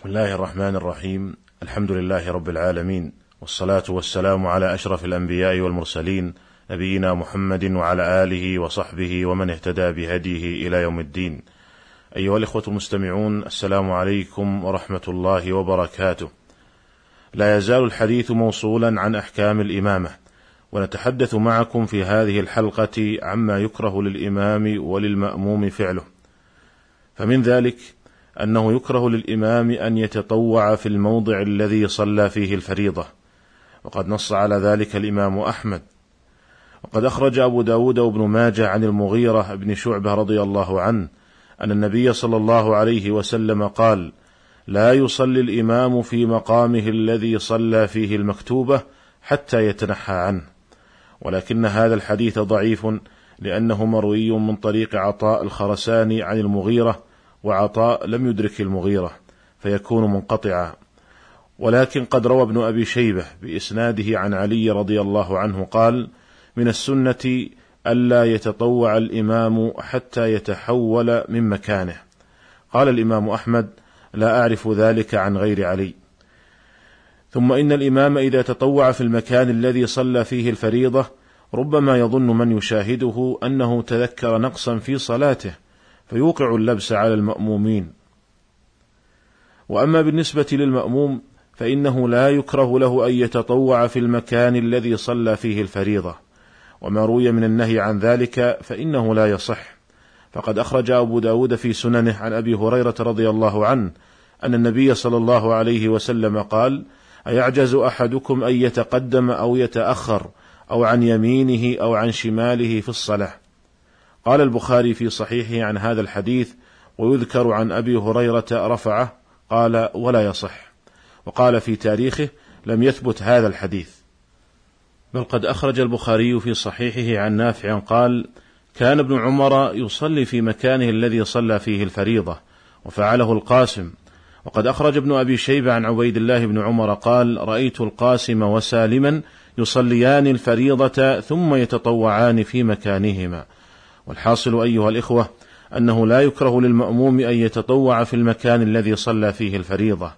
بسم الله الرحمن الرحيم. الحمد لله رب العالمين والصلاة والسلام على أشرف الأنبياء والمرسلين نبينا محمد وعلى آله وصحبه ومن اهتدى بهديه إلى يوم الدين. أيها الإخوة المستمعون السلام عليكم ورحمة الله وبركاته. لا يزال الحديث موصولا عن أحكام الإمامة ونتحدث معكم في هذه الحلقة عما يكره للإمام وللمأموم فعله. فمن ذلك أنه يكره للإمام أن يتطوع في الموضع الذي صلى فيه الفريضة. وقد نص على ذلك الإمام أحمد. وقد أخرج أبو داود وابن ماجه عن المغيرة بن شعبة رضي الله عنه أن النبي صلى الله عليه وسلم قال لا يصلي الإمام في مقامه الذي صلى فيه المكتوبة حتى يتنحى عنه. ولكن هذا الحديث ضعيف لأنه مروي من طريق عطاء الخرساني عن المغيرة وعطاء لم يدرك المغيرة فيكون منقطعا ولكن قد روى ابن أبي شيبة بإسناده عن علي رضي الله عنه قال من السنة ألا يتطوع الإمام حتى يتحول من مكانه قال الإمام أحمد لا أعرف ذلك عن غير علي ثم إن الإمام إذا تطوع في المكان الذي صلى فيه الفريضة ربما يظن من يشاهده أنه تذكر نقصا في صلاته فيوقع اللبس على المأمومين. وأما بالنسبة للمأموم فإنه لا يكره له أن يتطوع في المكان الذي صلى فيه الفريضة. وما روي من النهي عن ذلك فإنه لا يصح. فقد أخرج أبو داود في سننه عن أبي هريرة رضي الله عنه أن النبي صلى الله عليه وسلم قال أيعجز أحدكم أن يتقدم أو يتأخر أو عن يمينه أو عن شماله في الصلاة؟ قال البخاري في صحيحه عن هذا الحديث ويذكر عن أبي هريرة رفعه قال ولا يصح وقال في تاريخه لم يثبت هذا الحديث. بل قد أخرج البخاري في صحيحه عن نافع قال كان ابن عمر يصلي في مكانه الذي صلى فيه الفريضة وفعله القاسم وقد أخرج ابن أبي شيبة عن عبيد الله بن عمر قال رأيت القاسم وسالما يصليان الفريضة ثم يتطوعان في مكانهما. والحاصل أيها الإخوة أنه لا يكره للمأموم أن يتطوع في المكان الذي صلى فيه الفريضة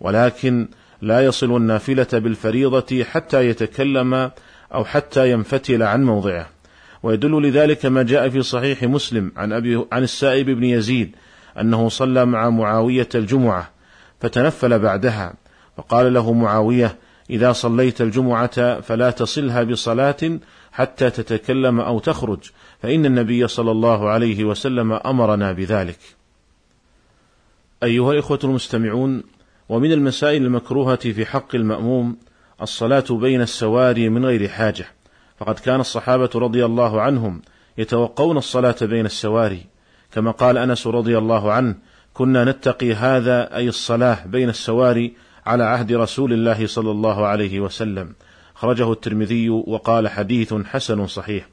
ولكن لا يصل النافلة بالفريضة حتى يتكلم أو حتى ينفتل عن موضعه. ويدل لذلك ما جاء في صحيح مسلم عن أبي عن السائب بن يزيد أنه صلى مع معاوية الجمعة فتنفل بعدها فقال له معاوية إذا صليت الجمعة فلا تصلها بصلاة حتى تتكلم أو تخرج فإن النبي صلى الله عليه وسلم أمرنا بذلك. أيها الإخوة المستمعون، ومن المسائل المكروهة في حق المأموم الصلاة بين السواري من غير حاجة، فقد كان الصحابة رضي الله عنهم يتوقون الصلاة بين السواري، كما قال أنس رضي الله عنه: كنا نتقي هذا أي الصلاة بين السواري على عهد رسول الله صلى الله عليه وسلم. أخرجه الترمذي وقال حديث حسن صحيح.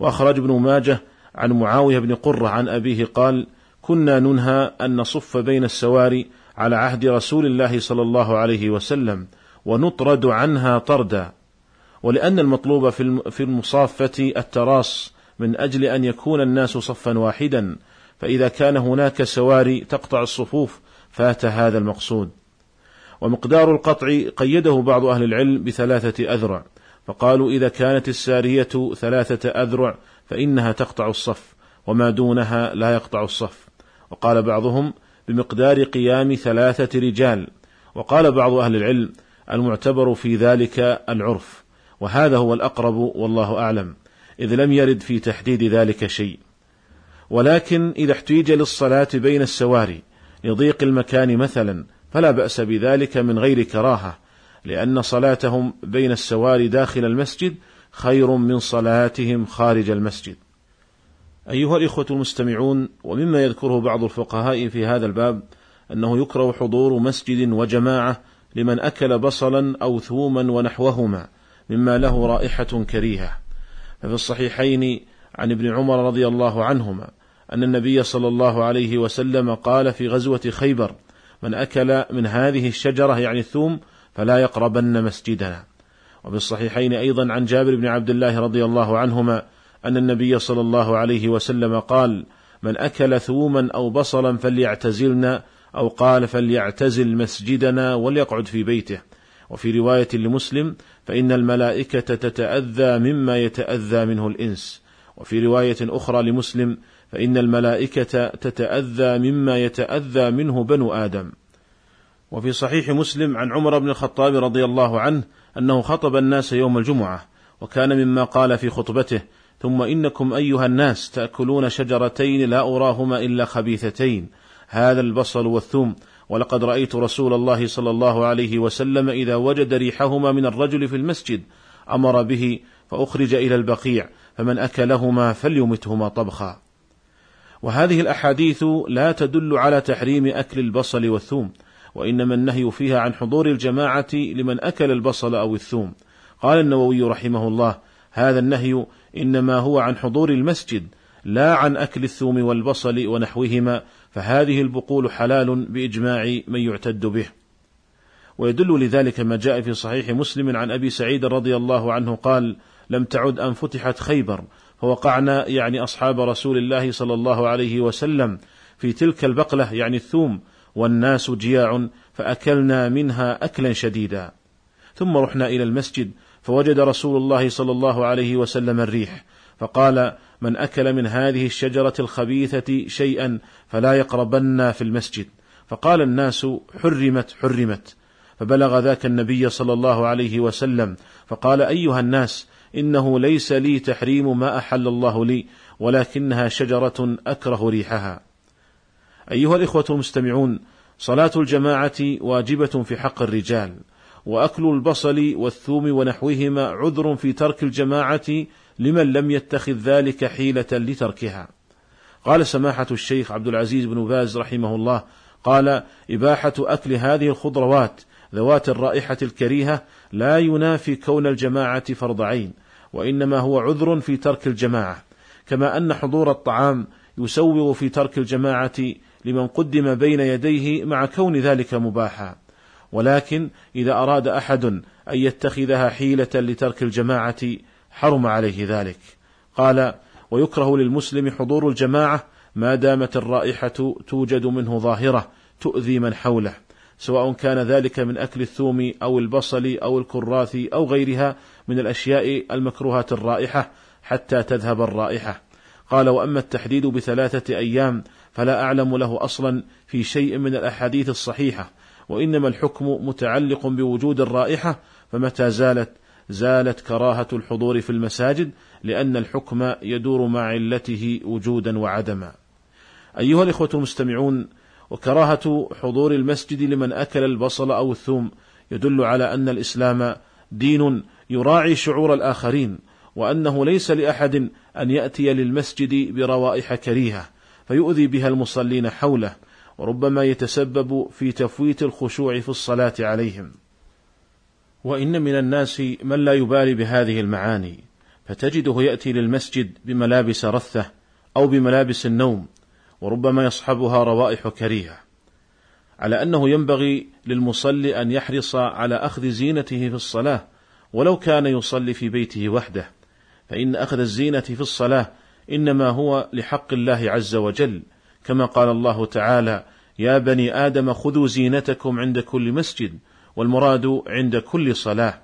وأخرج ابن ماجه عن معاوية بن قرة عن أبيه قال: كنا ننهى أن نصف بين السواري على عهد رسول الله صلى الله عليه وسلم ونطرد عنها طردا ولأن المطلوب في المصافة التراص من أجل أن يكون الناس صفا واحدا فإذا كان هناك سواري تقطع الصفوف فات هذا المقصود ومقدار القطع قيده بعض أهل العلم بثلاثة أذرع. فقالوا إذا كانت السارية ثلاثة أذرع فإنها تقطع الصف وما دونها لا يقطع الصف. وقال بعضهم بمقدار قيام ثلاثة رجال. وقال بعض أهل العلم المعتبر في ذلك العرف. وهذا هو الأقرب والله أعلم إذ لم يرد في تحديد ذلك شيء. ولكن إذا احتيج للصلاة بين السواري لضيق المكان مثلا فلا بأس بذلك من غير كراهة لأن صلاتهم بين السواري داخل المسجد خير من صلاتهم خارج المسجد. أيها الإخوة المستمعون، ومما يذكره بعض الفقهاء في هذا الباب أنه يكره حضور مسجد وجماعة لمن أكل بصلا أو ثوما ونحوهما مما له رائحة كريهة. ففي الصحيحين عن ابن عمر رضي الله عنهما أن النبي صلى الله عليه وسلم قال في غزوة خيبر: من أكل من هذه الشجرة يعني الثوم فلا يقربن مسجدنا. وبالصحيحين أيضا عن جابر بن عبد الله رضي الله عنهما أن النبي صلى الله عليه وسلم قال من أكل ثوما أو بصلا فليعتزلنا أو قال فليعتزل مسجدنا وليقعد في بيته وفي رواية لمسلم فإن الملائكة تتأذى مما يتأذى منه الإنس وفي رواية أخرى لمسلم فإن الملائكة تتأذى مما يتأذى منه بنو آدم. وفي صحيح مسلم عن عمر بن الخطاب رضي الله عنه أنه خطب الناس يوم الجمعة وكان مما قال في خطبته ثم إنكم أيها الناس تأكلون شجرتين لا أراهما إلا خبيثتين هذا البصل والثوم ولقد رأيت رسول الله صلى الله عليه وسلم إذا وجد ريحهما من الرجل في المسجد أمر به فأخرج إلى البقيع فمن أكلهما فليمتهما طبخا. وهذه الأحاديث لا تدل على تحريم أكل البصل والثوم وإنما النهي فيها عن حضور الجماعة لمن أكل البصل أو الثوم. قال النووي رحمه الله هذا النهي إنما هو عن حضور المسجد لا عن أكل الثوم والبصل ونحوهما فهذه البقول حلال بإجماع من يعتد به. ويدل لذلك ما جاء في صحيح مسلم عن أبي سعيد رضي الله عنه قال لم تعد أن فتحت خيبر فوقعنا يعني أصحاب رسول الله صلى الله عليه وسلم في تلك البقلة يعني الثوم والناس جياع فأكلنا منها أكلا شديدا. ثم رحنا إلى المسجد فوجد رسول الله صلى الله عليه وسلم الريح فقال من أكل من هذه الشجرة الخبيثة شيئا فلا يقربن في المسجد. فقال الناس حرمت حرمت. فبلغ ذاك النبي صلى الله عليه وسلم فقال أيها الناس إنه ليس لي تحريم ما أحل الله لي ولكنها شجرة أكره ريحها أيها الإخوة المستمعون صلاة الجماعة واجبة في حق الرجال وأكل البصل والثوم ونحوهما عذر في ترك الجماعة لمن لم يتخذ ذلك حيلة لتركها. قال سماحة الشيخ عبد العزيز بن باز رحمه الله: قال: إباحة أكل هذه الخضروات ذوات الرائحة الكريهة لا ينافي كون الجماعة فرض عين، وإنما هو عذر في ترك الجماعة، كما أن حضور الطعام يسوغ في ترك الجماعة لمن قدم بين يديه مع كون ذلك مباحا. ولكن إذا أراد أحد أن يتخذها حيلة لترك الجماعة حرم عليه ذلك قال ويكره للمسلم حضور الجماعة ما دامت الرائحة توجد منه ظاهرة تؤذي من حوله سواء كان ذلك من أكل الثوم أو البصل أو الكراث أو غيرها من الأشياء المكروهة الرائحة حتى تذهب الرائحة قال وأما التحديد بثلاثة أيام فلا أعلم له أصلا في شيء من الأحاديث الصحيحة وإنما الحكم متعلق بوجود الرائحة فمتى زالت زالت كراهة الحضور في المساجد لأن الحكم يدور مع علته وجودا وعدما. أيها الإخوة المستمعون، وكراهة حضور المسجد لمن أكل البصل أو الثوم يدل على أن الإسلام دين يراعي شعور الآخرين، وأنه ليس لأحد أن يأتي للمسجد بروائح كريهة فيؤذي بها المصلين حوله، وربما يتسبب في تفويت الخشوع في الصلاة عليهم. وإن من الناس من لا يبالي بهذه المعاني فتجده يأتي للمسجد بملابس رثة أو بملابس النوم وربما يصحبها روائح كريهة. على أنه ينبغي للمصلي أن يحرص على أخذ زينته في الصلاة ولو كان يصلي في بيته وحده. فإن أخذ الزينة في الصلاة إنما هو لحق الله عز وجل. كما قال الله تعالى يا بني آدم خذوا زينتكم عند كل مسجد والمراد عند كل صلاة.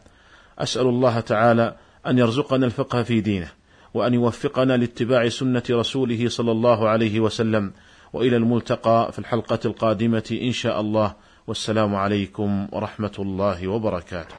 أسأل الله تعالى أن يرزقنا الفقه في دينه. وأن يوفقنا لاتباع سنة رسوله صلى الله عليه وسلم. وإلى الملتقى في الحلقة القادمة إن شاء الله. والسلام عليكم ورحمة الله وبركاته.